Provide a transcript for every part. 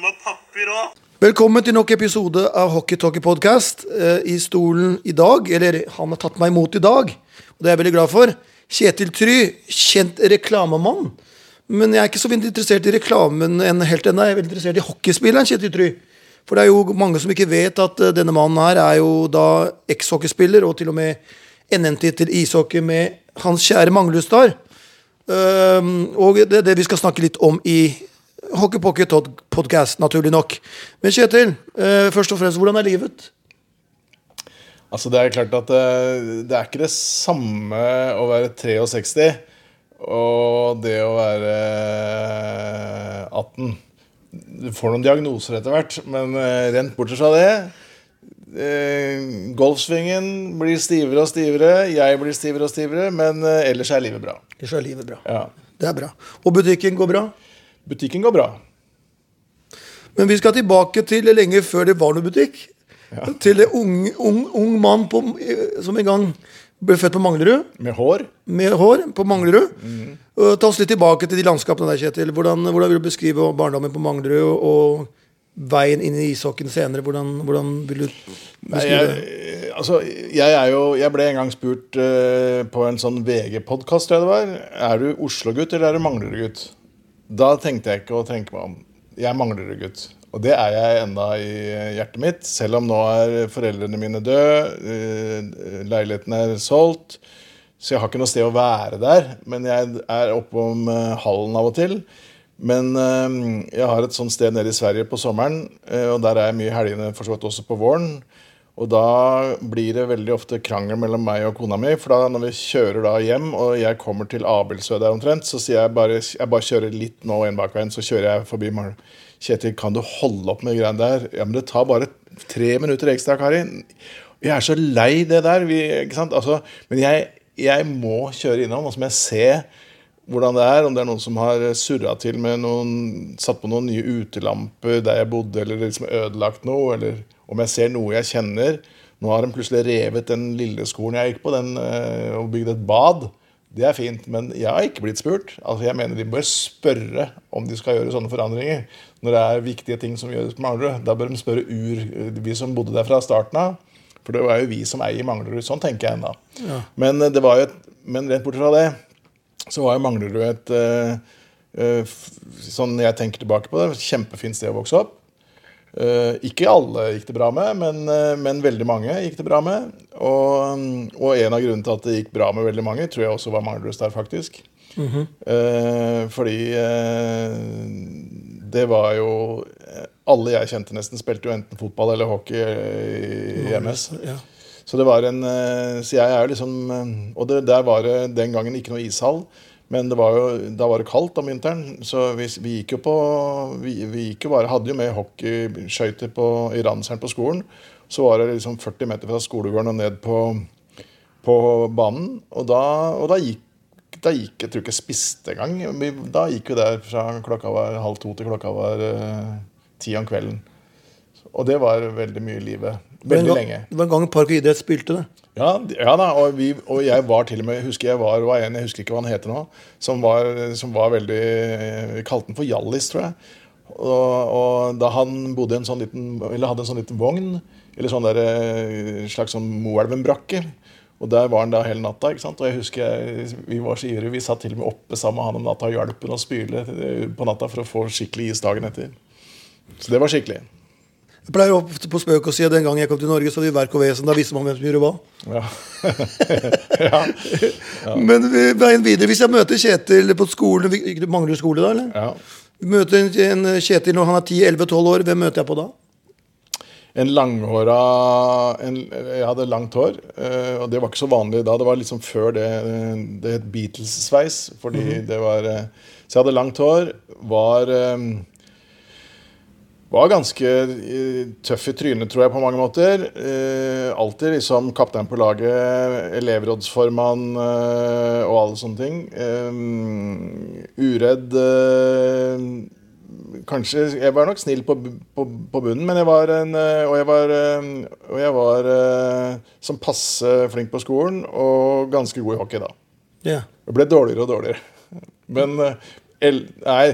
du må papir òg. Velkommen til nok episode av Hockey Talkie Podcast. Eh, I stolen i dag, eller han har tatt meg imot i dag, og det er jeg veldig glad for, Kjetil Try, kjent reklamemann. Men jeg er ikke så interessert i reklamen enn helt ennå. Jeg er veldig interessert i hockeyspilleren Kjetil Try. For det er jo mange som ikke vet at eh, denne mannen her er jo da ekshockeyspiller, og til og med NM-tittel ishockey med hans kjære Manglestad. Um, og det er det vi skal snakke litt om i Hockey Pocket Podcast, naturlig nok. Men Kjetil, uh, først og fremst, hvordan er livet? Altså Det er klart at det, det er ikke det samme å være 63 og det å være 18. Du får noen diagnoser etter hvert, men eh, rent bortsett fra det eh, Golfsvingen blir stivere og stivere, jeg blir stivere og stivere, men eh, ellers er livet bra. Ellers er livet bra. Ja. Det er bra. Og butikken går bra? Butikken går bra. Men vi skal tilbake til lenge før det var noe butikk. Ja. Til en ung, ung, ung mann på, som en gang ble født på Manglerud. Med hår. Med hår på Manglerud. Mm. Ta oss litt tilbake til de landskapene der, Kjetil. Hvordan, hvordan vil du beskrive barndommen på Manglerud og, veien inn i ishockeyen senere? Hvordan, hvordan, vil du beskrive det? Jeg, altså, jeg, er jo, jeg ble en gang spurt uh, på en sånn VG-podkast. Er du Oslo-gutt eller er du Manglerud-gutt? Da tenkte jeg ikke å tenke meg om. Jeg mangler det gutt, Og det er jeg enda i hjertet mitt, selv om nå er foreldrene mine døde, leiligheten er solgt. Så jeg har ikke noe sted å være der. Men jeg er oppom hallen av og til. Men jeg har et sånt sted nede i Sverige på sommeren, og der er jeg mye i helgene for så vidt også på våren. Og da blir det veldig ofte krangel mellom meg og kona mi. For da når vi kjører da hjem, og jeg kommer til Abelsø der omtrent, så sier jeg bare jeg bare kjører litt nå en bakveien, så kjører jeg forbi Maren. Kjetil, kan du holde opp med greiene der? Ja, men det tar bare tre minutter ekstra, Kari. Jeg er så lei det der. Vi? Altså, men jeg, jeg, må kjøre innom, og så må jeg se hvordan det er. Om det er noen som har surra til med noen Satt på noen nye utelamper der jeg bodde, eller liksom ødelagt noe. Eller om jeg ser noe jeg kjenner. Nå har de plutselig revet den lille skolen jeg gikk på, den, og bygd et bad. Det er fint, men jeg har ikke blitt spurt. Altså Jeg mener De bør spørre om de skal gjøre sånne forandringer. Når det er viktige ting som gjøres på Manglerud. Da bør de spørre ur, vi som bodde der fra starten av. For det var jo vi som eier Manglerud. Sånn tenker jeg ennå. Ja. Men, det var jo men rent bort fra det, så var jo Manglerud et uh, uh, Sånn jeg tenker tilbake på det, kjempefint sted å vokse opp. Uh, ikke alle gikk det bra med, men, uh, men, veldig mange gikk det bra med. Og, og, en av grunnene til at det gikk bra med veldig mange, tror jeg også var Manglerud der, faktisk. Mm -hmm. uh, fordi det var jo Alle jeg kjente nesten, spilte jo enten fotball eller hockey i MS. Ja. Så det var en Så jeg er liksom Og det, der var det den gangen ikke noe ishall. Men var jo, da var det kaldt om vinteren, så vi, vi gikk jo på vi, vi gikk jo bare, hadde jo med hockeyskøyter i ranseren på skolen. Så var det liksom 40 meter fra skolegården og ned på, på banen. Og da, og da gikk da gikk Jeg tror ikke jeg spiste engang. Da gikk vi der fra klokka var halv to til klokka var uh, ti om kvelden. Og det var veldig mye i livet. Veldig lenge. Det var en gang Park og idrett spilte det. Ja, ja da, og, vi, og, jeg var til og med husker jeg var, var en, jeg husker ikke hva han heter nå, som var, som var veldig Vi kalte den for Hjallis, tror jeg. Og, og, da han bodde i en sånn liten, eller hadde en sånn liten vogn, eller sånn der, eh, slags sånn Moelven-brakke og der var han da hele natta. ikke sant? Og jeg husker jeg, Vi var så ivrige. Vi satt til og med oppe sammen med han om natta og hjalp ham å spyle på natta for å få skikkelig is dagen etter. Så det var skikkelig. Jeg pleier ofte på spøk å si at den gang jeg kom til Norge, så hadde vi verk og vesen. Da visste man hvem som gjorde hva. Ja. ja. ja. Men veien videre, hvis jeg møter Kjetil på skolen Mangler Du skole da, eller? Ja. Møter en Kjetil når han er 10-11-12 år, hvem møter jeg på da? En langhåra en, Jeg hadde langt hår, eh, og det var ikke så vanlig da. Det var liksom før det Det het Beatles-sveis. Fordi mm -hmm. det var eh, Så jeg hadde langt hår. Var eh, var ganske eh, tøff i trynet, tror jeg, på mange måter. Eh, alltid liksom kaptein på laget, elevrådsformann eh, og alle sånne ting. Eh, uredd eh, Kanskje Jeg var nok snill på, på, på bunnen, men jeg var en eh, Og jeg var, og jeg var som passe flink på skolen og ganske god i hockey da. Yeah. Jeg ble dårligere og dårligere. Men el, nei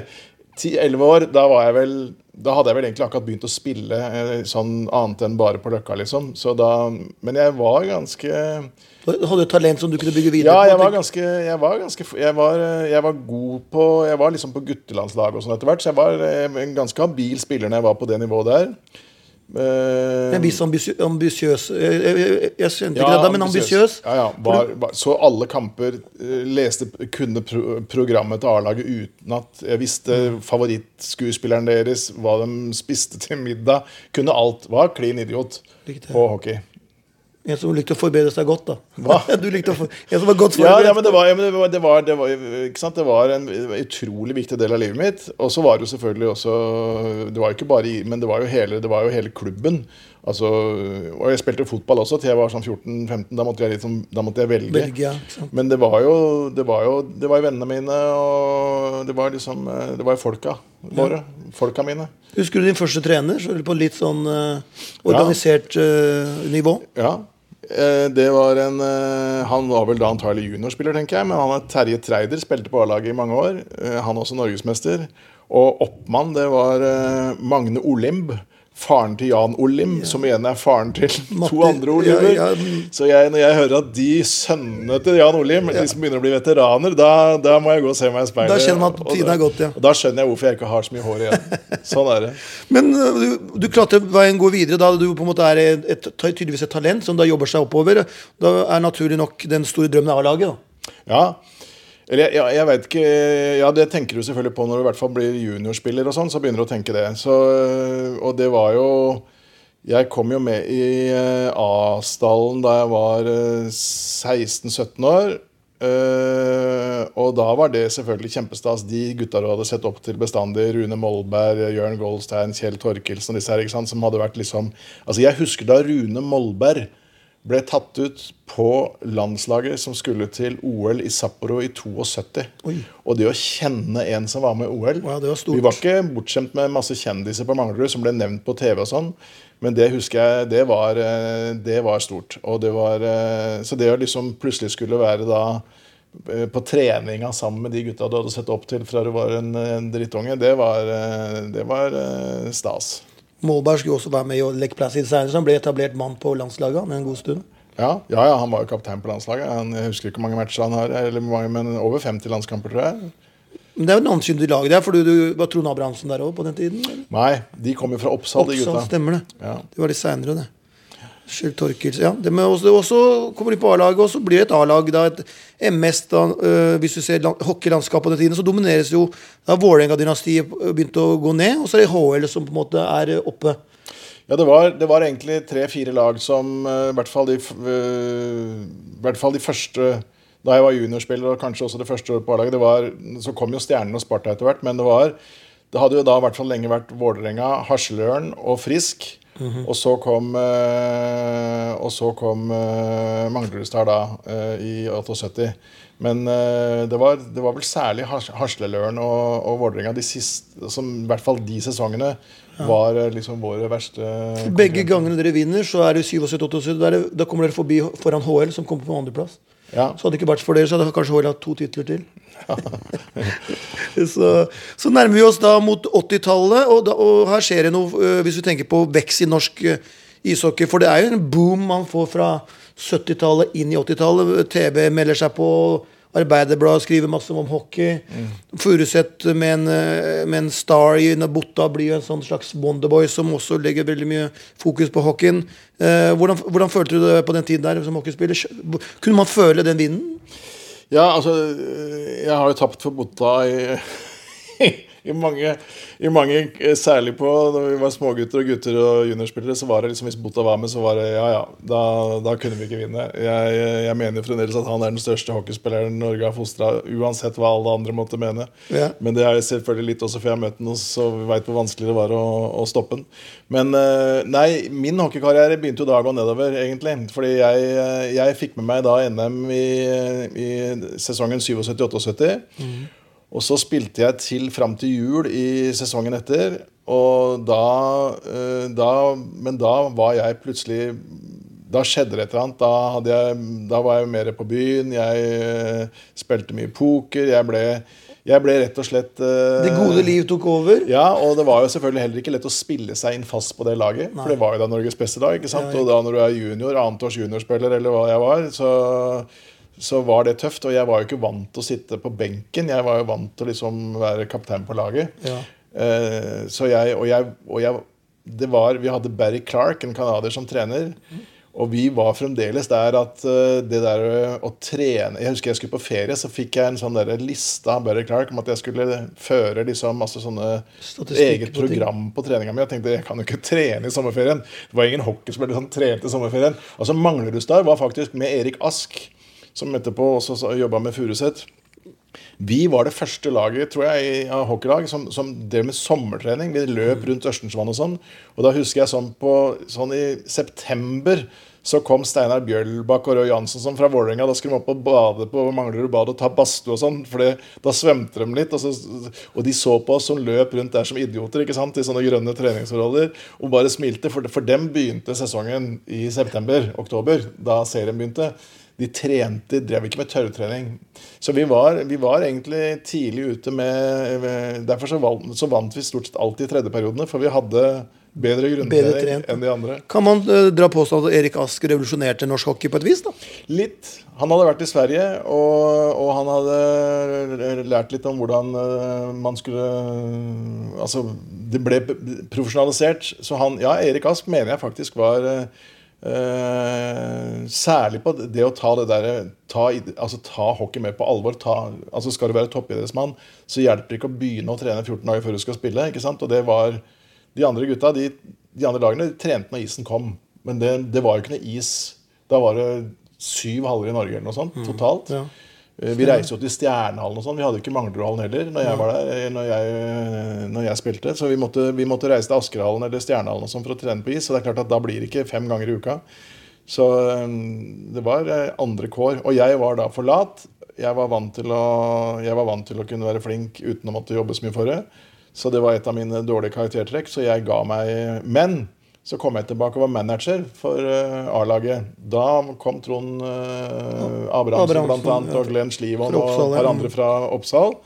10-11 år, da var jeg vel da hadde jeg vel egentlig akkurat begynt å spille eh, sånn annet enn bare på Løkka, liksom. Så da, men jeg var ganske Du hadde et talent som du kunne bygge videre Ja, på. jeg var tenk- ganske Jeg var, ganske, jeg var, jeg var god på Jeg var liksom på guttelandslaget og sånn etter hvert, så jeg var eh, en ganske habil spiller når jeg var på det nivået der. Eh, En viss ambisiø- ambisiøs Jeg, jeg, jeg, skjønte ikke det, men ambisiøs. Ja, ja. Var, var, så alle kamper. eh, Leste, kunne pro programmet til A-laget uten at jeg visste Mm. favorittskuespilleren deres, hva de spiste til middag. Kunne alt. Var klin idiot på hockey. En som likte å forberede seg godt, da. For, En som var godt Ja, forberedt. ja, men det var, ja, men det var, det var, det var. Det var en utrolig viktig del av livet mitt. Og så var det jo selvfølgelig også Det var jo ikke bare men det var jo hele, det var jo hele klubben. Altså, og jeg spilte fotball også til jeg var sånn 14-15. Da, liksom, da måtte jeg velge. Belgia. Men det var jo Det var jo det var vennene mine, og det var liksom Det var jo folka våre. Folka mine. Husker du din første trener? Så på litt sånn uh, organisert uh, nivå? Ja. Eh, Det var en eh, Han var vel da antagelig juniorspiller, tenker jeg. Men han er Terje Treider, spilte på A-laget i mange år. Eh, Han er også norgesmester. Og oppmann, det var Magne Olimb. Faren til Jan Olim, som igjen er faren til to andre Olimer. ja, ja, mm. Så jeg, når jeg hører at de sønnene til Jan Olim liksom begynner å bli veteraner, da, da må jeg gå og se meg i speilet. Da kjenner man at tiden er gått, ja. Og da skjønner jeg hvorfor jeg ikke har så mye hår igjen. Sånn er det. Men øh, du, du klarte veien gå videre da du på en måte er et, et, tydeligvis et talent som da jobber seg oppover. Da er naturlig nok den store drømmen A-laget. da. Ja. Eller jeg, jeg, vet ikke Ja, det tenker du selvfølgelig på når du i hvert fall blir juniorspiller og sånn. Så begynner du å tenke det. Så, og det var jo Jeg kom jo med i eh, A-stallen da jeg var eh, 16-17 år. Eh, og da var det selvfølgelig kjempestas. De gutta du hadde sett opp til bestandig, Rune Molberg, Jørn Goldstein, Kjell Torkelsen og disse her, ikke sant, som hadde vært liksom Altså, jeg husker da Rune Molberg ble tatt ut på landslaget som skulle til OL i Sapporo i 72. Oi. Og det å kjenne en som var med i OL Ja, det var stort. Vi var ikke bortskjemt med masse kjendiser på Manglerud som ble nevnt på TV og sånn. Men det husker jeg, det var, eh, det var stort. Og det var, eh, så det å liksom plutselig skulle være da eh, på treninga sammen med de gutta du hadde sett opp til fra du var en, en drittunge, det var, det var stas. Målberg skulle også være med i Lech Placid senere, så han ble etablert mann på landslaget han, en god stund. Ja, ja, ja, han var jo kaptein på landslaget. Han, jeg husker ikke hvor mange matcher han har, eller mange, men over 50 landskamper, tror jeg. Men det er jo et navnkyndig lag der, for du, du var Trond Abrahamsen der òg på den tiden? eller? Nei, de kom jo fra Oppsal, de Oppsal, gutta. stemmer det. Ja. Det var litt seinere, det. Kjell Torkils, ja. Det med også, og så kommer de på A-laget, og så blir det et A-lag. da Et MS, da, øh, hvis du ser lan- hockeylandskapet på den tiden, så domineres jo da Vålerenga-dynastiet øh, begynte å gå ned, og så er det HL som på en måte er øh, oppe. Ja, det var, det var egentlig tre-fire lag som eh, i hvert fall de, hvert fall de første Da jeg var juniorspiller, og kanskje også det første året på A-laget Så kom jo Stjernen og Sparta etter hvert, men det var Det hadde jo da i hvert fall lenge vært Vålerenga, Hasløren og Frisk. Og så kom eh, Og så kom uh, Manglerudstad da, eh, i 78. Men eh, det, var, det var vel særlig Has Hasleløren og, og Vålerenga som i hvert fall de sesongene var eh, liksom våre verste Begge gangene dere vinner, så er det 77-78. Da, er da kommer dere forbi foran HL, som kommer på andreplass. Ja. Så hadde det ikke vært for dere, så hadde kanskje HL hatt to titler til. så, så nærmer vi oss da mot 80-tallet, og, og her skjer det noe, øh, hvis vi tenker på vekst i norsk øh, ishockey. For det er jo en boom man får fra 70-tallet inn i 80-tallet. TV melder seg på. Arbeiderbladet skriver masse om hockey. Furuset med, en, øh, med en star i Botta blir jo en sånn slags Wonderboy som også legger veldig mye fokus på hockeyen. Eh, hvordan, hvordan følte du det på den tiden der som hockeyspiller? Kunne man føle den vinden? Ja, altså Jeg har jo tapt for Botta i, i mange, i mange Særlig på da vi var smågutter og gutter og juniorspillere, så var det liksom hvis Botta var med, så var det ja ja, da, da kunne vi ikke vinne. Jeg, jeg mener jo fremdeles at han er den største hockeyspilleren Norge har fostra, uansett hva alle andre måtte mene. Ja. Men det er selvfølgelig litt også, for jeg har møtt ham, så vi veit hvor vanskelig det var å, å stoppe ham. Men eh, nei, min hockeykarriere begynte jo da å gå nedover, egentlig. Fordi jeg, eh, jeg fikk med meg da NM i, i sesongen 77-78. Og så spilte jeg til fram til jul i sesongen etter. Og da, eh, da Men da var jeg plutselig Da skjedde det et eller annet. Da, jeg, da var jeg mer på byen. Jeg eh, spilte mye poker. Jeg ble Jeg ble rett og slett eh, Det gode liv tok over. Ja, og det var jo selvfølgelig heller ikke lett å spille seg inn fast på det laget. For det var jo da Norges beste lag. ikke sant? Og da når du er junior, annetårs juniorspiller eller hva jeg var, så, så var det tøft. Og jeg var jo ikke vant til å sitte på benken. Jeg var jo vant til å liksom være kaptein på laget. Ja. Eh, så jeg og, jeg og jeg det var, Vi hadde Barry Clark, en canadier, som trener. Og vi var fremdeles der at eh, det der eh, å trene Jeg husker jeg skulle på ferie, så fikk jeg en sånn der liste av Barry Clark om at jeg skulle føre liksom masse sånne eget på program på treninga mi. Jeg tenkte jeg kan jo ikke trene i sommerferien. Det var ingen hockeyspiller som trente i sommerferien. Og så Manglerudstad var faktisk med Erik Ask, som etterpå også jobba med Furuset. Vi var det første laget tror jeg, i- av hockeylag som, som drev med sommertrening. Vi løp rundt Ørstensvann og sånn. Og da husker jeg sånn på sånn i september så kom Steinar Bjølbakk og Røe Jansson sånn, fra Vålerenga. Da skulle de opp og bade på Manglerud bad og ta badstue og sånn. For det- da svømte de litt. Og, så, og de så på oss som løp rundt der som idioter ikke sant? i sånne grønne treningsforholder. Og bare smilte. For, for dem begynte sesongen i september-oktober, da serien begynte. De trente, drev ikke med tørrtrening. Så vi var, vi var egentlig tidlig ute med Derfor så vant, så vant vi stort sett alltid i tredjeperiodene, for vi hadde bedre grunntrening enn de andre. Kan man uh, dra påstand at Erik Ask revolusjonerte norsk hockey på et vis? da? Litt. Han hadde vært i Sverige, og, og han hadde lært litt om hvordan uh, man skulle Altså, det ble profesjonalisert. Så han Ja, Erik Ask mener jeg faktisk var eh, eh, Særlig på det å ta det derre ta, altså, ta hockey mer på alvor. Ta, altså Skal du være toppidrettsmann, så hjelper det ikke å begynne å trene 14 dager før du skal spille. ikke sant? Og det var De andre gutta, de, de andre lagene, de trente når isen kom. Men det, det var jo ikke noe is. Da var det syv haller i Norge eller noe sånt totalt. Ja. Eh, Vi reiste jo til Stjernehallen og sånn. Vi hadde jo ikke Manglerudhallen heller når jeg var der, eh, når jeg, når jeg spilte. Så vi måtte, vi måtte reise til Askerhallen eller Stjernehallen sånn for å trene på is. Så det er klart at da blir det ikke fem ganger i uka. Så eh, det var eh, andre kår. Og jeg var da for lat. Jeg var vant til å, vant til å kunne være flink uten å måtte jobbe så mye for det. Så det var et av mine dårlige karaktertrekk. Så jeg ga meg Men så kom jeg tilbake og var manager for eh, A-laget. Da kom Trond uh, Abrahamsen Abrahamsen, blant annet, og Glenn Slivon og et par andre fra Oppsal.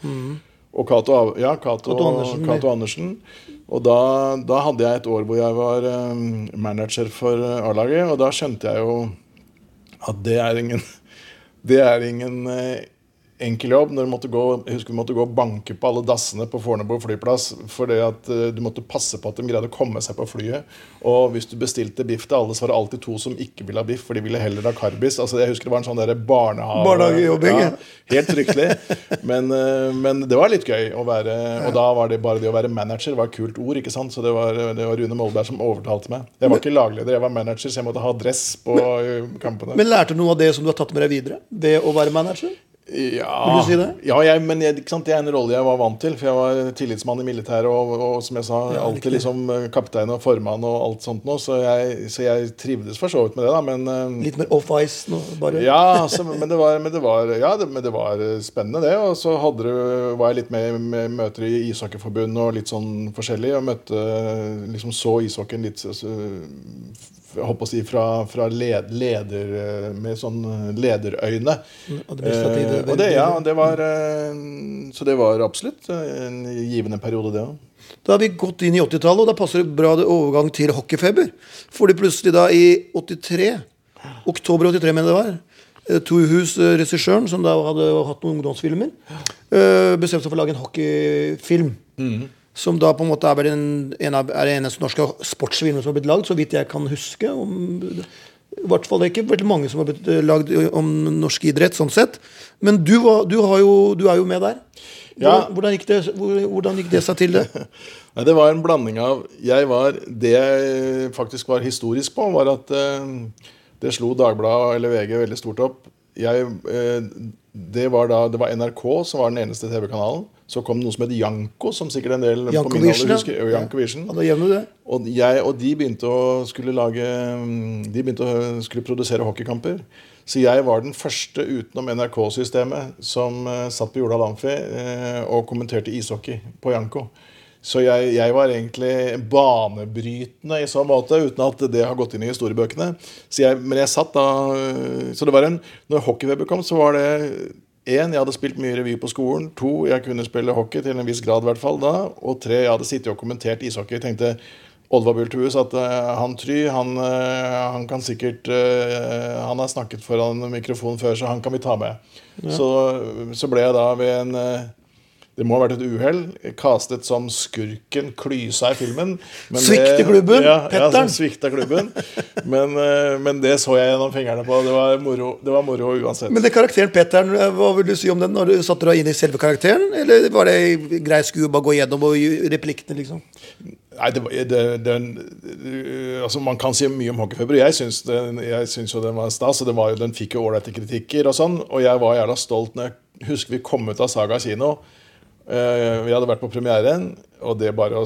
Og Cato ja, Cato Andersen, Kato Andersen. Og da, da hadde jeg et år hvor jeg var eh, manager for eh, A-laget, og da skjønte jeg jo at det er ingen Det er ingen eh, enkel jobb. Når du måtte gå, husker vi måtte gå og banke på alle dassene på Fornebu flyplass fordi at eh, du måtte passe på at de greide å komme seg på flyet. Og hvis du bestilte biff til alle, så var det alltid to som ikke ville ha biff, for de ville heller ha karbis. Altså, jeg husker det var en sånn der barnehage... Barnehagejobbing, ja. Helt fryktelig. Men, eh, men det var litt gøy å være Og da var det bare det å være manager var et kult ord. ikke sant? Så det var, det var Rune Molberg som overtalte meg. Jeg var ikke lagleder, jeg var manager, så jeg måtte ha dress på men, kampene. Men lærte du noe av det som du har tatt med deg videre Det å være manager? Ja, Vil du si det? ja jeg, men jeg, sant, det er en rolle jeg var vant til. For jeg var tillitsmann i militæret og, og, som jeg sa, Ja, alltid liksom eh, kaptein og formann og alt sånt noe. Så så jeg trivdes for så vidt med det, da. Men eh, Litt mer off ice nå? bare? ja, så, men, det var, men, det var, ja det, men det var eh, spennende, det. Og så hadde du, var jeg litt med i med møter i Ishockeyforbundet og litt sånn forskjellig. Og møtte liksom så ishockeyen litt så, jeg håper å si fra, fra led, leder eh, med sånn lederøyne. Administrative Eh, og det, ja, det var eh, Så det var absolutt eh, en givende periode, det òg. Da har vi gått inn i 80-tallet, og da passer det bra overgang til hockeyfeber. Fordi plutselig da i 83, oktober 83 mener jeg det var, eh, Tohus, eh, regissøren, som da hadde hatt noen ungdomsfilmer, eh, bestemte seg for å lage en hockeyfilm. Som da på en måte er en, en av, er eneste norske sportsfilmen som har blitt lagd, så vidt jeg kan huske. Om, I hvert fall det ikke veldig mange som har blitt eh, lagd om norsk idrett, sånn sett. Men du, var, du, har jo, du er jo med der. Ja. hvordan, gikk det, hvordan gikk det seg til, det? Nei, det var en blanding av var, Det jeg faktisk var historisk på, var at eh, det slo Dagbladet eller VG veldig stort opp. Jeg, eh, det, var da, det var NRK som var den eneste TV-kanalen. Så kom det noe som het Janko, som sikkert en del på min alder ja. husker. og. Ja, gjør du det. Og, jeg, og de begynte å skulle lage mm, De begynte å skulle produsere hockeykamper. Så jeg var den første utenom NRK-systemet som eh, satt på Jorda Lamfi eh, og kommenterte ishockey på Janko. Så jeg, jeg var egentlig banebrytende i så måte, uten at det har gått inn i historiebøkene. Så jeg, men jeg satt da eh, Så det var en Når hockeyweber kom, så var det én, jeg hadde spilt mye revy på skolen. To, jeg kunne spille hockey til en viss grad, i hvert fall da. Og tre, jeg hadde sittet og kommentert ishockey. Jeg tenkte Oddvar Bulthus at uh, han Try, han, uh, han kan sikkert uh, Han har snakket foran mikrofonen før, så han kan vi ta med. Ja. Så, så, ble jeg da ved en det må ha vært et uhell. Kastet som skurken Klysa i filmen. Svikte klubben? Ja, Petteren? Ja, svikta klubben. Men, men, det så jeg gjennom fingrene på. Det var moro, det var moro uansett. Men det karakteren Petteren, hva vil du si om den? Når du Satte deg inn i selve karakteren? Eller var det grei skue å bare gå gjennom og replikkene, liksom? Nei, det, det, det, altså Man kan si mye om hockeyfeber. Jeg syns jo den var stas. Og var, den fikk jo ålreite kritikker og sånn. Og jeg var jævla stolt når jeg husker vi kom ut av Saga kino. Uh, vi hadde vært på premieren, og det bare å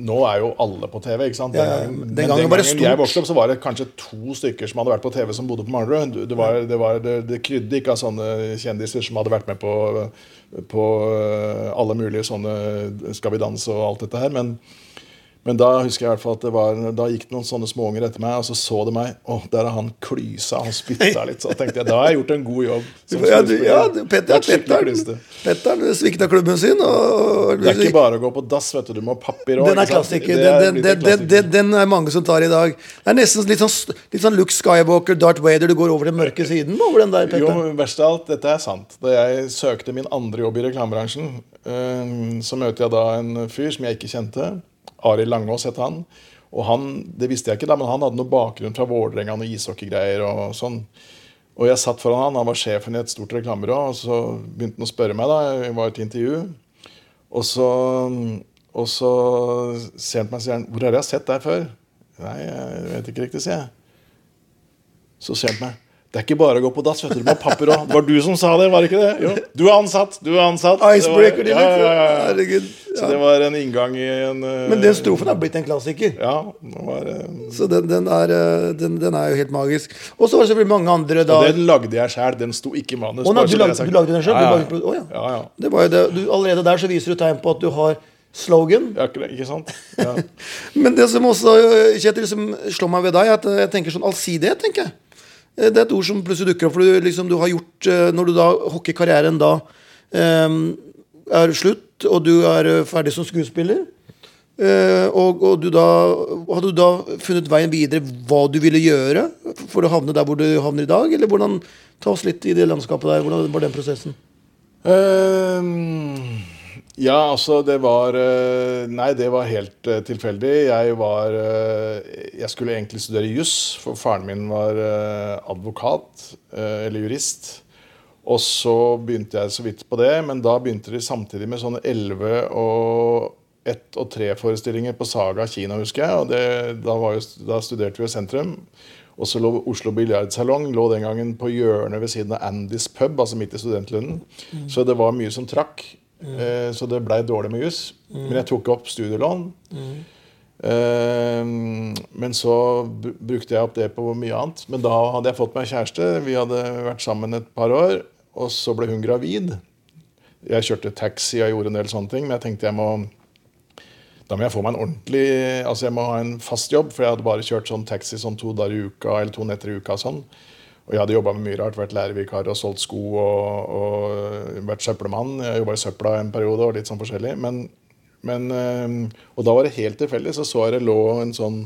Nå er jo alle på TV, ikke sant? Den, ja, gangen, den gangen, den gangen jeg vokste opp, så var det kanskje to stykker som hadde vært på TV som bodde på Manglerud. Det, var, det, var, det, det krydde ikke av sånne kjendiser som hadde vært med på, på eh, alle mulige sånne Skal vi danse og alt dette her. Men men da husker jeg i hvert fall at det var, da gikk det noen sånne småunger etter meg, og så så de meg. Å, der er han klysa. Han spytta litt. Så tenkte jeg da har jeg gjort en god jobb. ja, du, ja du, Petter, Petter, svikta klubben sin. Og, det er ikke bare å gå på dass, vet du. Du må ha papir òg. Den er klassiker. Den, den, den, den, er mange som tar i dag. Det er nesten litt sånn, litt sånn Luke Skywalker, Darth Vader. Du går over den mørke siden over den der, Petter. Jo, verst av alt, dette er sant. Da jeg søkte min andre jobb i reklamebransjen, øh, så møter jeg da en fyr som jeg ikke kjente. Arild Langås het han. Og han, det visste jeg ikke da, men han hadde noe bakgrunn fra Vålerenga og ishockeygreier. Og sånn. Og jeg satt foran han, han var sjefen i et stort reklamebyrå, og så begynte han å spørre meg. da, Jeg var et intervju. Og så, og så ser han på meg og sier 'Hvor har jeg sett deg før?' Nei, jeg vet ikke riktig, sier jeg. Så ser han på meg. Det er ikke bare å gå på dass. vet Du må papir òg. Det var du som sa det, var det ikke det? Jo. Du er ansatt. du er ansatt. Icebreaker, ja, ja, ja, Herregud. Så det var en inngang i en uh, Men den strofen er blitt en klassiker. Ja, var, uh, Så den, den, er, uh, den, den, er, jo helt magisk. Og så var det selvfølgelig mange andre da Og den lagde jeg sjæl. Den sto ikke i manus. Oh, nei, du, lagde, du, lagde, den sjøl? Ja, ja. Oh, ja. Det var jo det. Du, allerede der så viser du tegn på at du har slogan. Ja, ikke sant? Ja. Men det som også Kjetil, som slår meg ved deg, er at jeg tenker sånn allsidighet. tenker jeg Eh, det er et ord som plutselig dukker opp. For du, liksom, du har gjort eh, Når du da hockeykarrieren da um, er slutt, og du er ferdig som skuespiller og, og, du da Hadde du da funnet veien videre hva du ville gjøre for å havne der hvor du havner i dag? Eller hvordan Ta oss litt i det landskapet der. Hvordan var den prosessen? Um ja, altså det var eh, Nei, det var helt uh, tilfeldig. Jeg var uh, Jeg skulle egentlig studere juss, for faren min var advokat, eller jurist. Og så begynte jeg så vidt på det, men da begynte de samtidig med sånne 11 og 1 og 3-forestillinger på Saga kino, husker jeg. Og det, da, jo, da, studerte vi i sentrum. Og så lå Oslo biljardsalong lå den gangen på hjørnet ved siden av Andys pub, altså midt i Studentlunden. Mm. Så det var mye som trakk. Mm. så det blei dårlig med juss. Mm. Men jeg tok opp studielån. Mm. men så brukte jeg opp det på mye annet. Men da hadde jeg fått meg kjæreste. Vi hadde vært sammen et par år. Og så ble hun gravid. Jeg kjørte taxi og gjorde en del sånne ting. Men jeg tenkte jeg må da må jeg få meg en ordentlig Altså jeg må ha en fast jobb, for jeg hadde bare kjørt sånn taxi sånn to dager i uka eller to netter i uka. sånn. Og jeg hadde jobba med mye rart. Vært lærervikar og solgt sko og, og vært søppelmann. Jeg jobba i søpla en periode og litt sånn forskjellig. Men, men, eh, og da var det helt tilfeldig. Så så jeg det lå en sånn,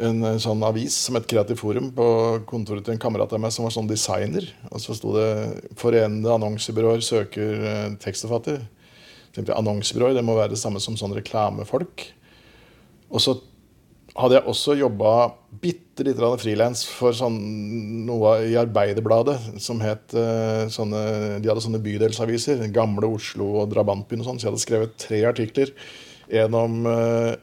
en sånn avis som het Kreativt Forum på kontoret til en kamerat av meg som var sånn designer. Og så sto det 'Forenede annonsebyråer søker eh, tekstforfatter'. Jeg tenkte Annonsebyråer det må være det samme som sånn reklamefolk. Og så hadde jeg også jobba bitte litt frilans for sånn, noe i Arbeiderbladet som het uh, sånne, De hadde sånne bydelsaviser. Gamle Oslo og Drabantbyen og sånn. Så jeg hadde skrevet tre artikler. En om uh,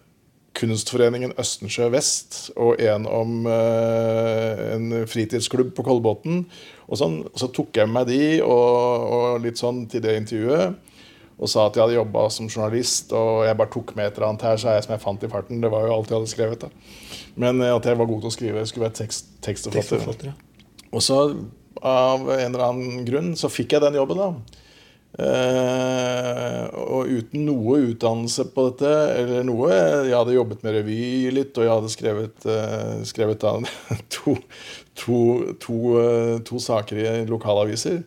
Kunstforeningen Østensjø Vest og en om uh, en fritidsklubb på Kolbotn. Og, sånn. så tok jeg med meg de og, og litt sånn til det intervjuet og sa at jeg hadde jobba som journalist, og jeg bare tok med et eller annet her, er jeg som jeg fant i farten. Det var jo alt jeg hadde skrevet. da. Men eh, at jeg var god til å skrive. Skulle være tekst, tekstforfatter. Ja. Og så, av en eller annen grunn, så fikk jeg den jobben, da. Eh, og uten noe utdannelse på dette, eller noe Jeg hadde jobbet med revy litt, og jeg hadde skrevet, eh, skrevet to, to, to, eh, to, saker i lokalaviser.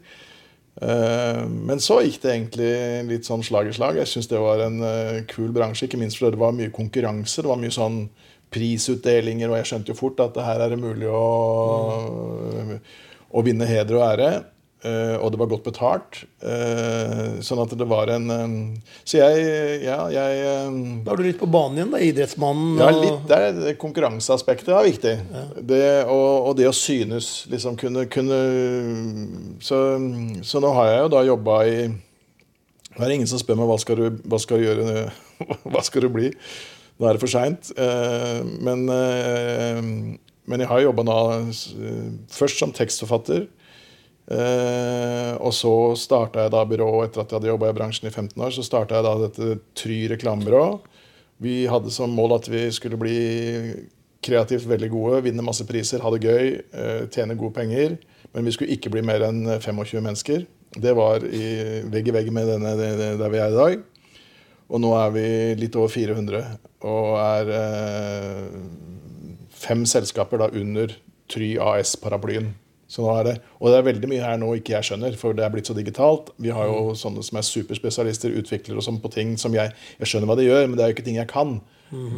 Eh, men så gikk det egentlig litt sånn slag i slag. Jeg syns det var en eh, kul bransje, ikke minst fordi det var mye konkurranse. Det var mye sånn prisutdelinger, og jeg skjønte jo fort at her er det mulig å, å vinne heder og ære. Eh, og det var godt betalt. Eh, sånn at det var en eh, Så jeg Ja, jeg Da er du litt på banen igjen, da. Idrettsmannen. ja, litt der. det Konkurranseaspektet er viktig. Det, og, og det å synes. Liksom kunne, kunne så, så nå har jeg jo da jobba i Nå er det ingen som spør meg hva skal du, hva skal du gjøre Hva skal du bli? Nå er det for seint. men, men jeg har jobba nå først som tekstforfatter. Eh, og så starta jeg da byrået etter at jeg hadde jobba i bransjen i 15 år. Så starta jeg da dette Try reklamebyrå. Vi hadde som mål at vi skulle bli kreativt veldig gode, vinne masse priser, ha det gøy, eh, tjene gode penger. Men vi skulle ikke bli mer enn 25 mennesker. Det var i, vegg i vegg med denne, der vi er i dag. Og nå er vi litt over 400 og er eh, fem selskaper da under Try AS-paraplyen. Så nå er det, og det er veldig mye her nå ikke jeg skjønner, for det er blitt så digitalt. Vi har jo sånne som er superspesialister, utviklere og sånn på ting som jeg Jeg skjønner hva de gjør, men det er jo ikke ting jeg kan.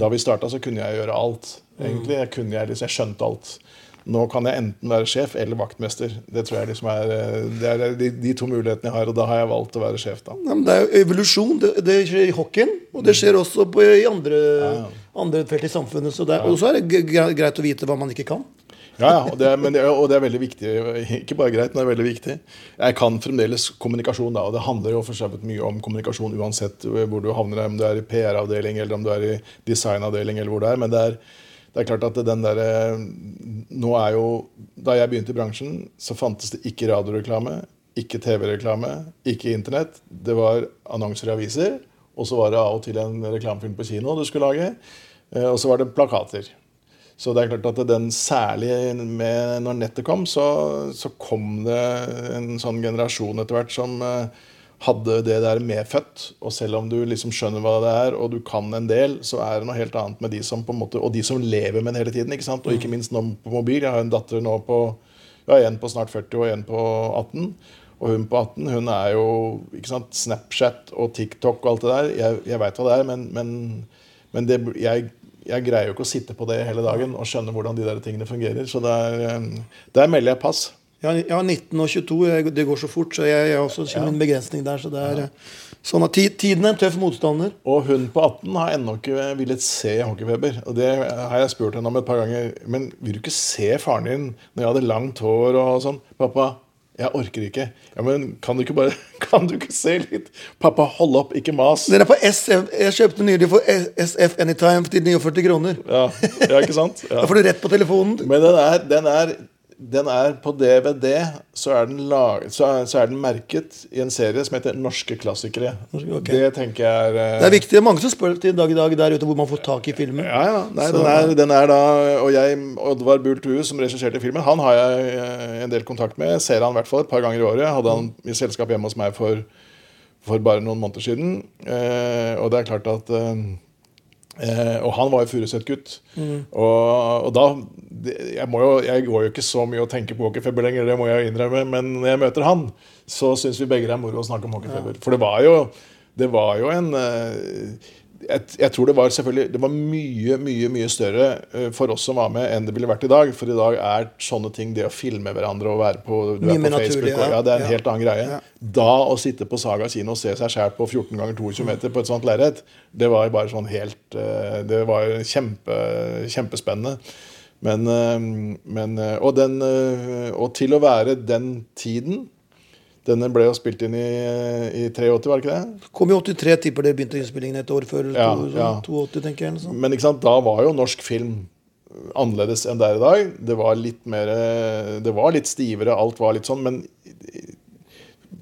Da vi starta, så kunne jeg gjøre alt. Egentlig, jeg, kunne, jeg, liksom, jeg skjønte alt. Nå kan jeg enten være sjef eller vaktmester. Det tror jeg liksom er, det er de, de to mulighetene jeg har, og da har jeg valgt å være sjef. da. Ja, men det er jo evolusjon. Det, det skjer i hockeyen, og det skjer også på, i andre, andre felt i samfunnet. Så det er, Og så er det greit å vite hva man ikke kan. Ja, ja og, det er, det, og det er veldig viktig. Ikke bare greit, men det er veldig viktig. Jeg kan fremdeles kommunikasjon, da, og det handler jo for så mye om kommunikasjon uansett hvor du havner, om du er i PR-avdeling eller om du er i designavdeling eller hvor det er. Men det er, det er klart at den der, nå er jo, Da jeg begynte i bransjen, så fantes det ikke radioreklame, ikke TV-reklame, ikke Internett. Det var annonser i aviser, og så var det av og til en reklamefilm på kino du skulle lage. eh, Og så var det plakater. Så det er klart at den særlig med, når nettet kom, så, så kom det en sånn generasjon etter hvert som eh, hadde det der medfødt. Og selv om du liksom skjønner hva det er, og du kan en del, så er det noe helt annet med de som på en måte, og de som lever med den hele tiden. ikke sant? Og ikke minst nå på mobil. Jeg har en datter nå på ja, en på snart 40 og en på 18. Og hun på 18 hun er jo ikke sant, Snapchat og TikTok og alt det der. Jeg, jeg veit hva det er, men, men, men det, jeg, jeg greier jo ikke å sitte på det hele dagen og skjønne hvordan de der tingene fungerer. Så der, eh, der melder jeg pass. Har- jeg 19 og 22, det går så fort, så jeg, jeg har også kjenner min begrensning der. Så det er Ja. sånn at tiden er en tøff motstander. Og hun på 18 har ennå ikke villet se hockeyfeber. Og det har jeg spurt henne om et par ganger. Men vil du ikke se faren din når jeg hadde langt hår og sånn? Pappa, jeg orker ikke. Ja, men kan du ikke bare Kan du ikke se litt? Pappa, hold opp, ikke mas. Den er på SF. Jeg kjøpte nylig for SF Anytime til 49 kroner. Ja, ja ikke sant? Ja. Da får du rett på telefonen. Men den er, den er, den er på DVD, så er, den lag, så, er, så er den merket i en serie som heter Norske klassikere. Okay. Det tenker jeg er eh, Det er viktig. Det er mange som spør til i dag i dag der ute hvor man får tak i filmen. Ja, ja. Nei, den, er, den er da Og jeg, Oddvar Bull Tue, som regisserte filmen, han har jeg eh, en del kontakt med. Jeg ser han i hvert fall et par ganger i året. Hadde han i selskap hjemme hos meg for, for bare noen måneder siden. Eh, og det er klart at eh, eh, Og han var jo Furuset-gutt. Og, og da jeg, jo, jeg går jo ikke så mye og tenker på hockeyfeber lenger, det må jeg innrømme. Men når jeg møter han, så syns vi begge det er moro å snakke om hockeyfeber. For det var jo, det var jo en eh, jeg, jeg tror det var selvfølgelig Det var mye mye, mye større eh, for oss som var med, enn det ville vært i dag. For i dag er sånne ting, det å filme hverandre og være på, på Facebook naturlig, og, ja. ja, Det er en Ja. helt annen greie. Ja. Da å sitte på Saga kino og se seg sjæl på 14 ganger 22 meter på et sånt lerret, det var bare sånn helt eh, Det var kjempe, kjempespennende. Men, eh, men og, den, og til å være den tiden Denne ble jo spilt inn i, i 83, var det ikke det? Kom i 83, tipper det begynte innspillingen et år før. Ja, to, ja. sånn 82, tenker jeg. Sånn. Men ikke sant, da var jo norsk film annerledes enn det er i dag. Det var litt mer Det var litt stivere, alt var litt sånn, men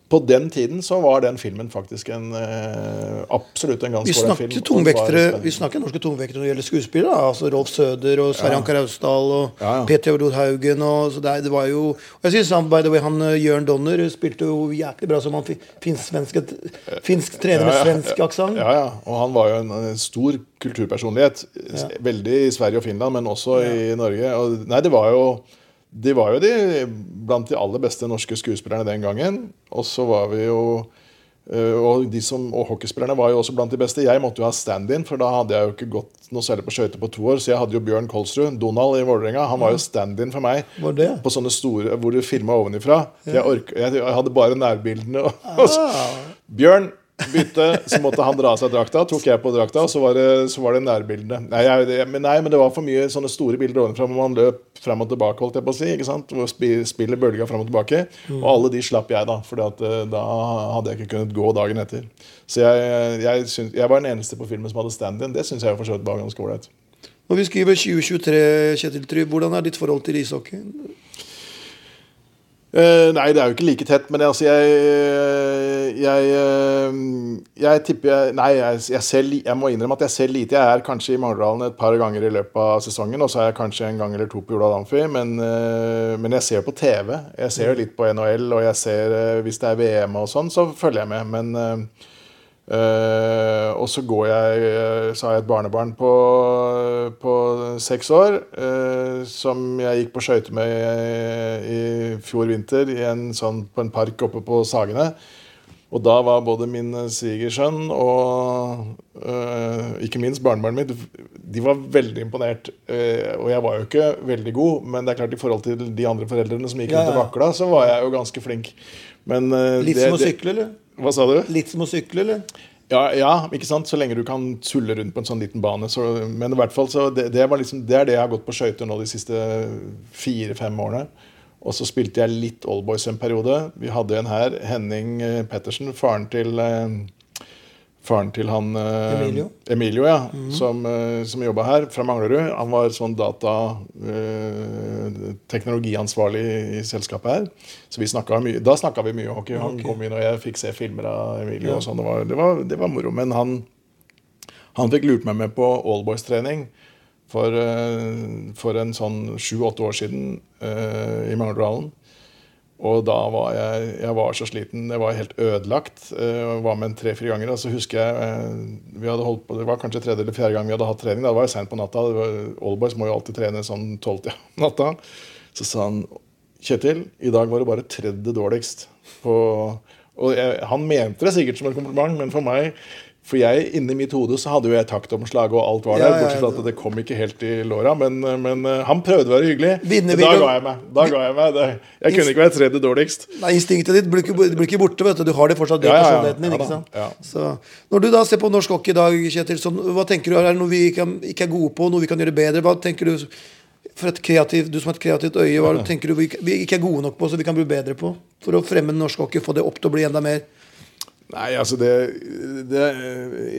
på den tiden så var den filmen faktisk en eh, absolutt en ganske ålreit film. tungvektere. Vi snakker norske tungvektere når det gjelder skuespillere. Altså Rolf Søder og Sverre Anker Austdal og Ja, ja. Per Theodor Haugen. Og, så det, det var jo og jeg synes han, by the way, han eh, Jørn Donner spilte jo jæklig bra som han finsk-svenske Finsk trener med Ja, ja, svensk aksent. Ja, ja. Og han var jo en, en stor kulturpersonlighet. Veldig i Sverige og Finland, men også i Norge. Og, nei, det var jo de var jo de blant de aller beste norske skuespillerne den gangen. Og så var vi jo øh, og, de som, og hockeyspillerne var jo også blant de beste. Jeg måtte jo ha stand-in, for da hadde jeg jo ikke gått noe særlig på skøyter på to år. Så jeg hadde jo Bjørn Kolsrud, Donald i Vålerenga. Han var jo stand-in for meg. Var det? På sånne store hvor du filma ovenifra. Jeg, ork, jeg, jeg hadde bare nærbildene. Og Ah. Bjørn bytte, så måtte han dra av seg drakta. Tok jeg på drakta, så var det, så var det nærbildene. Nei, jeg, men, nei, men det var for mye sånne store bilder ovenfra hvor man løp frem og tilbake. holdt jeg på å si, ikke sant? Hvor spi- spillet bølga frem og tilbake. Og alle de slapp jeg, da. For da hadde jeg ikke kunnet gå dagen etter. Så jeg, jeg, syns- jeg var den eneste på filmen som hadde stand-in. Det syns jeg for så vidt var ganske ålreit. Når vi skriver 2023, Kjetil Try, hvordan er ditt forhold til ishockey? Eh, nei, det er jo ikke like tett, men altså jeg Jeg, eh, jeg tipper jeg, Nei, jeg, jeg, ser, jeg må innrømme at jeg ser lite. Jeg er kanskje i Mangerdalen et par ganger i løpet av sesongen, og så er jeg kanskje en gang eller to på Jordal Amfi, men, uh, men jeg ser på TV. Jeg ser jo litt på NHL, og jeg ser uh, hvis det er VM og sånn, så følger jeg med. Men Eh, og så går jeg eh, Så har jeg et barnebarn på, på seks år uh, som jeg gikk på skøyter med i, i fjor vinter i en sånn, på en park oppe på Sagene. Og da var både min svigersønn og øh, ikke minst barnebarnet mitt De var veldig imponert. Eh, og jeg var jo ikke veldig god, men det er klart i forhold til de andre foreldrene som gikk Ja, rundt og vakla, så var jeg jo ganske flink. Men eh, Litt det- som å sykle, eller? Hva sa du? Litt som å sykle, eller? Ja, ja, ikke sant? Så lenge du kan tulle rundt på en sånn liten bane. Så, men i hvert fall så det, det, var liksom, det er det jeg har gått på skøyter nå de siste fire-fem årene. Og så spilte jeg litt Oldboys en periode. Vi hadde en her, Henning eh, Pettersen, faren til eh, Faren til han eh, Emilio? Emilio, ja. Som, -hmm. som jobba her, fra Manglerud. Han var sånn data-teknologiansvarlig i selskapet her. Så mye, da snakka vi mye hockey. Han okay. kom inn, og jeg fikk se filmer av Emilio. Ja. og sånn. Det var, det, var, det var moro. Men han, han fikk lurt meg med på Allboys-trening for, eh, for en sånn sju-åtte år siden eh, i Mangerdalen. Og da var jeg, jeg var så sliten. Jeg var helt ødelagt. Jeg var med en tre-fire ganger. Og så husker jeg eh, vi hadde holdt på, Det var kanskje tredje eller fjerde gang vi hadde hatt trening. da, Det var jo seint på natta. Allboys må jo alltid trene sånn tolv til natta. Så sa han Kjetil, i dag var det bare tredje dårligst. På, og jeg, han mente det sikkert som en kompliment, men for meg For jeg, inni mitt hode så hadde jo jeg taktomslag, og alt var Ja, der. ja, Bortsett fra at det kom ikke helt i låra. Men, men eh, han prøvde å være hyggelig. Vinner Da ga jeg meg. Da ga jeg meg. Jeg kunne ikke være tredje dårligst. Nei, Instinktet ditt blir ikke, blir ikke borte. vet Du Du har det fortsatt det Ja, ja, ja. personligheten din. Ja ikke sant? ja. Så, når du da ser på norsk hockey i dag, Kjetil, så, hva tenker du, er det noe vi ikke, ikke er gode på, noe vi kan gjøre bedre? Hva tenker Du for et kreativ, du som har et kreativt øye, hva tenker du vi, vi ikke er gode nok på, så vi kan bli bedre på? For å fremme norsk hockey, få det opp til å bli enda mer Nei, altså det, det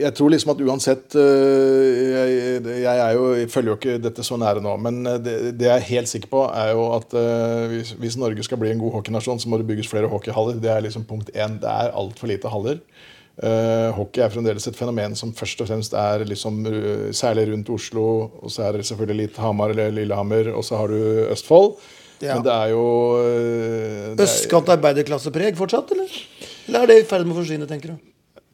Jeg tror liksom at uansett øh, jeg, jeg, er jo, jeg følger jo ikke dette så nære nå, men øh, det, det jeg er helt sikker på, er jo at øh, hvis, hvis Norge skal bli en god hockeynasjon, så må det bygges flere hockeyhaller. Det er liksom punkt én. Det er altfor lite haller. Uh, hockey er fremdeles et fenomen som først og fremst er liksom, særlig rundt Oslo. Og så er det selvfølgelig litt Hamar eller Lillehammer, og så har du Østfold. Ja. Men det er jo uh, Østkant arbeiderklassepreg fortsatt, eller? Eller er det i ferd med å forsvinne, tenker du?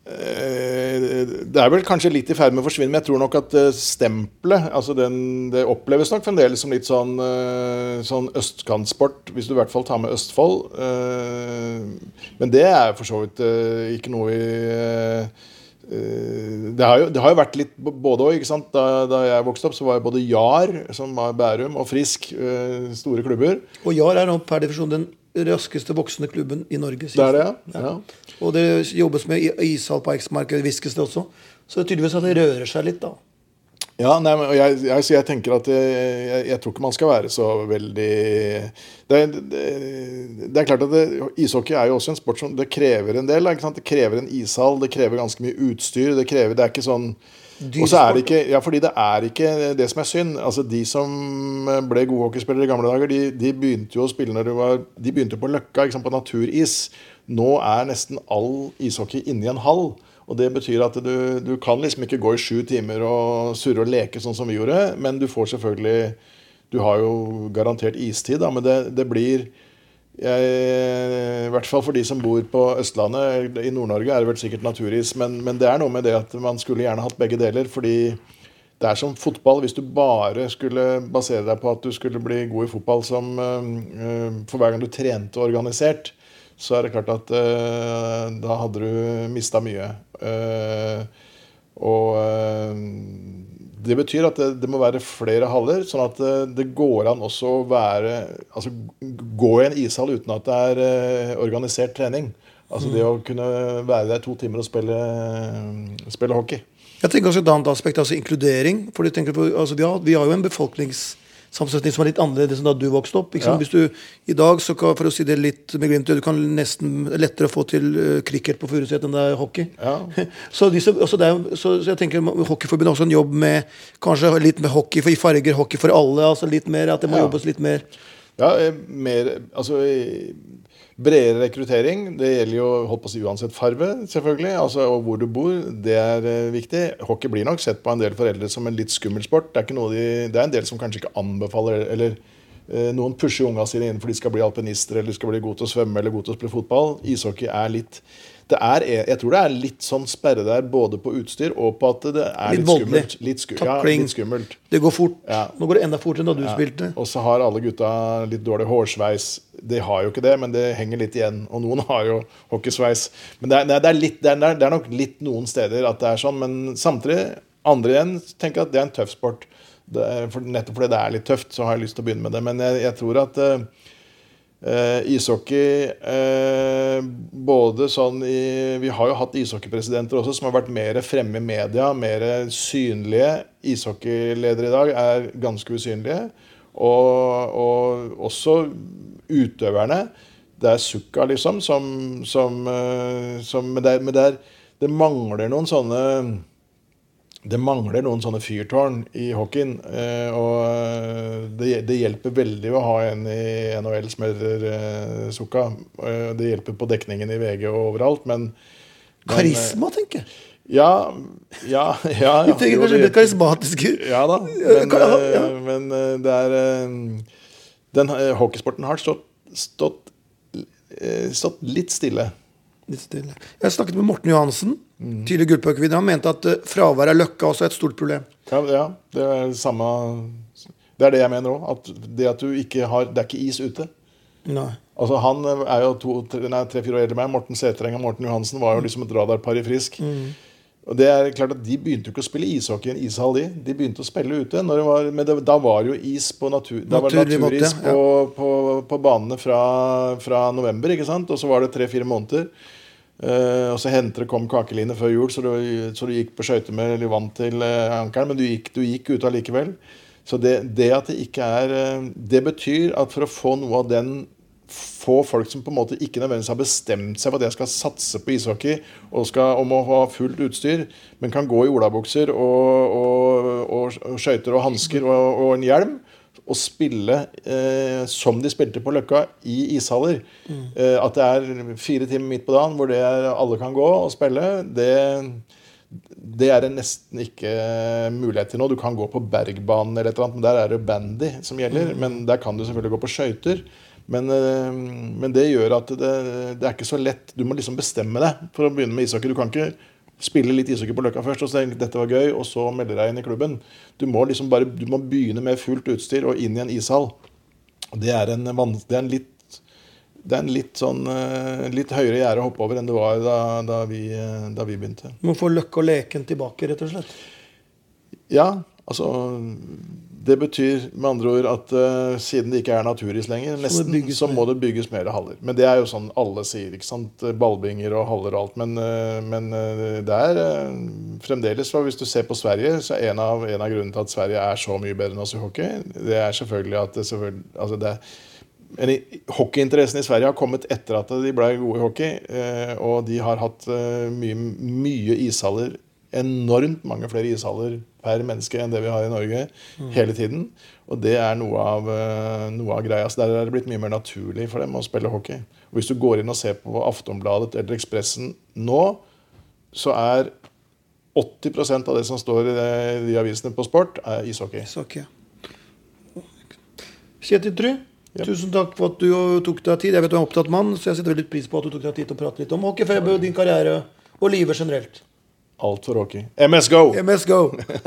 Eh, Det er vel kanskje litt i ferd med å forsvinne, men jeg tror nok at eh, stempelet altså den, Det oppleves nok fremdeles som litt sånn, eh, sånn østkantsport, hvis du i hvert fall tar med Østfold. Men det er for så vidt ikke noe vi det har, jo, det har jo vært litt både og. Da, da jeg vokste opp, så var jeg både Jar, som var Bærum, og Frisk store klubber. Og JAR er nå per definisjon den raskeste voksende klubben i Norge. Det er det, ja. ja. Og det jobbes med ishall på Eiksmark, hviskes det også. Så det er tydeligvis at det rører seg litt, da. Ja, nei, men jeg, jeg, jeg tenker at jeg, jeg, jeg tror ikke man skal være så veldig Det, det, det er klart at det, Ishockey er jo også en sport som det krever en del. Det krever en ishall, det krever ganske mye utstyr. Det krever, det er ikke sånn og så er det ikke, ja, fordi det er ikke det som er synd. Altså De som ble gode hockeyspillere i gamle dager, de, de begynte jo å spille når det var De begynte på Løkka, ikke sant, på naturis. Nå er nesten all ishockey inni en hall. Og det betyr at du, du kan liksom ikke gå i sju timer og surre og leke sånn som vi gjorde, men du får selvfølgelig Du har jo garantert istid, da, men det, det blir jeg, I hvert fall for de som bor på Østlandet. I Nord-Norge er det vel sikkert naturis, men, men det er noe med det at man skulle gjerne hatt begge deler. Fordi det er som fotball. Hvis du bare skulle basere deg på at du skulle bli god i fotball som øh, For hver gang du trente organisert, så er det klart at uh, da hadde du mista mye. Uh, og øh, det betyr at det, det, må være flere haller, sånn at det, det, går an også å være Altså gå i en ishall uten at det er eh, organisert trening. Altså det å kunne være der to timer og spille, spille hockey. Jeg tenker også Et annet aspekt, altså inkludering. For på, altså vi, har, vi, har, jo en befolkningssamsetning som er litt annerledes enn da du vokste opp. Ja. Hvis du I dag, så kan, for å si det litt med glimt du kan nesten lettere få til uh, cricket på Furuset enn det er hockey. Ja. så, disse, altså er, så, så, jeg tenker Hockeyforbundet har også en jobb med kanskje litt med hockey for, i farger, hockey for alle. altså litt mer, At det må ja. jobbes litt mer. Ja, eh, mer Altså Bredere rekruttering. Det gjelder jo holdt på å si uansett farve, selvfølgelig. Altså, og hvor du bor. Det er uh, viktig. Hockey blir nok sett på en del foreldre som en litt skummel sport. Det er, de, det er en del som kanskje ikke anbefaler eller eh, Noen pusher unga sine inn for de skal bli alpinister eller skal bli gode til å svømme eller gode til å spille fotball. Ishockey er litt det er, jeg tror det er litt sånn sperre der både på utstyr og på at det er litt, litt skummelt. Litt, sku, ja, litt, skummelt. Det går fort. Ja. Nå går det enda fortere enn da du ja. spilte. Og så har alle gutta litt dårlig hårsveis. De har jo ikke det, men det henger litt igjen. Og noen har jo hockeysveis. Men det er, det, er litt, det, er, det er, nok litt noen steder at det er sånn. Men samtidig, andre igjen tenker at det er en tøff sport. For, nettopp fordi det er litt tøft, så har jeg lyst til å begynne med det. Men jeg, jeg tror at uh, Uh, ishockey eh, både sånn i Vi har jo hatt ishockeypresidenter også som har vært mer fremme i media, mer synlige. Ishockeyledere i dag er ganske usynlige. Og, og også utøverne. Det er Sukka, liksom, som, som, uh, som Men, det, men det, er, det mangler noen sånne det mangler noen sånne fyrtårn i hockeyen. Eh, og eh, det, det, hjelper veldig å ha en i NHL som heter eh, Sukka. Eh, det hjelper på dekningen i VG og overalt, men, men Karisma, tenker jeg. Ja, ja, ja, ja. Du tenker kanskje litt karismatiske Ja da. Men, ja. Men det er Den hockeysporten har stått, stått, stått litt stille. Jeg snakket med Morten Johansen, mm. tidligere gullpuckvinner. Han mente at uh, fravær av løkka også er et stort problem. Ja, ja, det er samme Det er det jeg mener òg. At det at du ikke har Det er ikke is ute. Nei. Altså Han er jo tre-fire år eldre enn meg. Morten Sætereng og Morten Johansen var jo liksom et radarpar i Frisk. Mm. Og det er klart at De begynte jo ikke å spille ishockey i en ishall, de. De begynte å spille ute. Var, men det, da var det jo is på natur, da var det naturis måte, ja. på, på, på, banene fra, fra, november. ikke sant? Og så var det tre-fire måneder. Uh, og så hentet det kom kakeline før jul, så du, så du gikk på skøyter med vann til uh, ankelen. Men du gikk, du gikk ut allikevel. Så det, det, at det ikke er uh, Det betyr at for å få noe av den Få folk som på en måte ikke nødvendigvis har bestemt seg for at jeg skal satse på ishockey og, skal, og må ha fullt utstyr, men kan gå i olabukser og, og, og, og skøyter og hansker og, og en hjelm, og spille eh, som de spilte på Løkka, i ishaller. Mm. Eh, at det er fire timer midt på dagen hvor er, alle kan gå og spille, det, det er det nesten ikke mulighet til nå. Du kan gå på Bergbanen eller et eller annet, men der er det bandy som gjelder. Mm. Men der kan du selvfølgelig gå på skøyter. Men, eh, men, det gjør at det, det, er ikke så lett. Du må liksom bestemme deg for å begynne med ishockey. Du kan ikke spille litt ishockey på Løkka først og så tenke dette var gøy, og så melde deg inn i klubben. Du må liksom bare, du må begynne med fullt utstyr og inn i en ishall. Det er en, det er en litt det er en litt, sånn, eh, litt høyere gjerde å hoppe over enn det var da, da, vi, da vi, begynte. Du må få løkka og leken tilbake, rett og slett? Ja. Altså det betyr med andre ord at uh, siden det ikke er naturis lenger, nesten, så, må det bygges mer haller. Men det er jo sånn alle sier. ikke sant? Ballbinger og haller og alt. Men, uh, men uh, det er fremdeles for Hvis du ser på Sverige, så er en av, en av grunnene til at Sverige er så mye bedre enn oss i hockey, det er selvfølgelig at det selvfølgelig, altså det men Hockeyinteressen i Sverige har kommet etter at de ble gode i hockey. Og de har hatt mye, mye ishaller enormt mange flere ishaller per menneske enn det vi har i Norge mm. hele tiden. Og det er noe av, eh, noe av greia. Så der er det blitt mye mer naturlig for dem å spille hockey. Og Hvis du går inn og ser på Aftonbladet eller Ekspressen nå, så er 80% av det som står i de avisene på sport, er ishockey. ishockey. Kjetil Try, ja. tusen takk for at du tok deg tid. Jeg vet du er en opptatt mann, så jeg setter veldig pris på at du tok deg tid til å prate litt om hockey, din karriere og livet generelt. Alt for. MS Go! MS Go.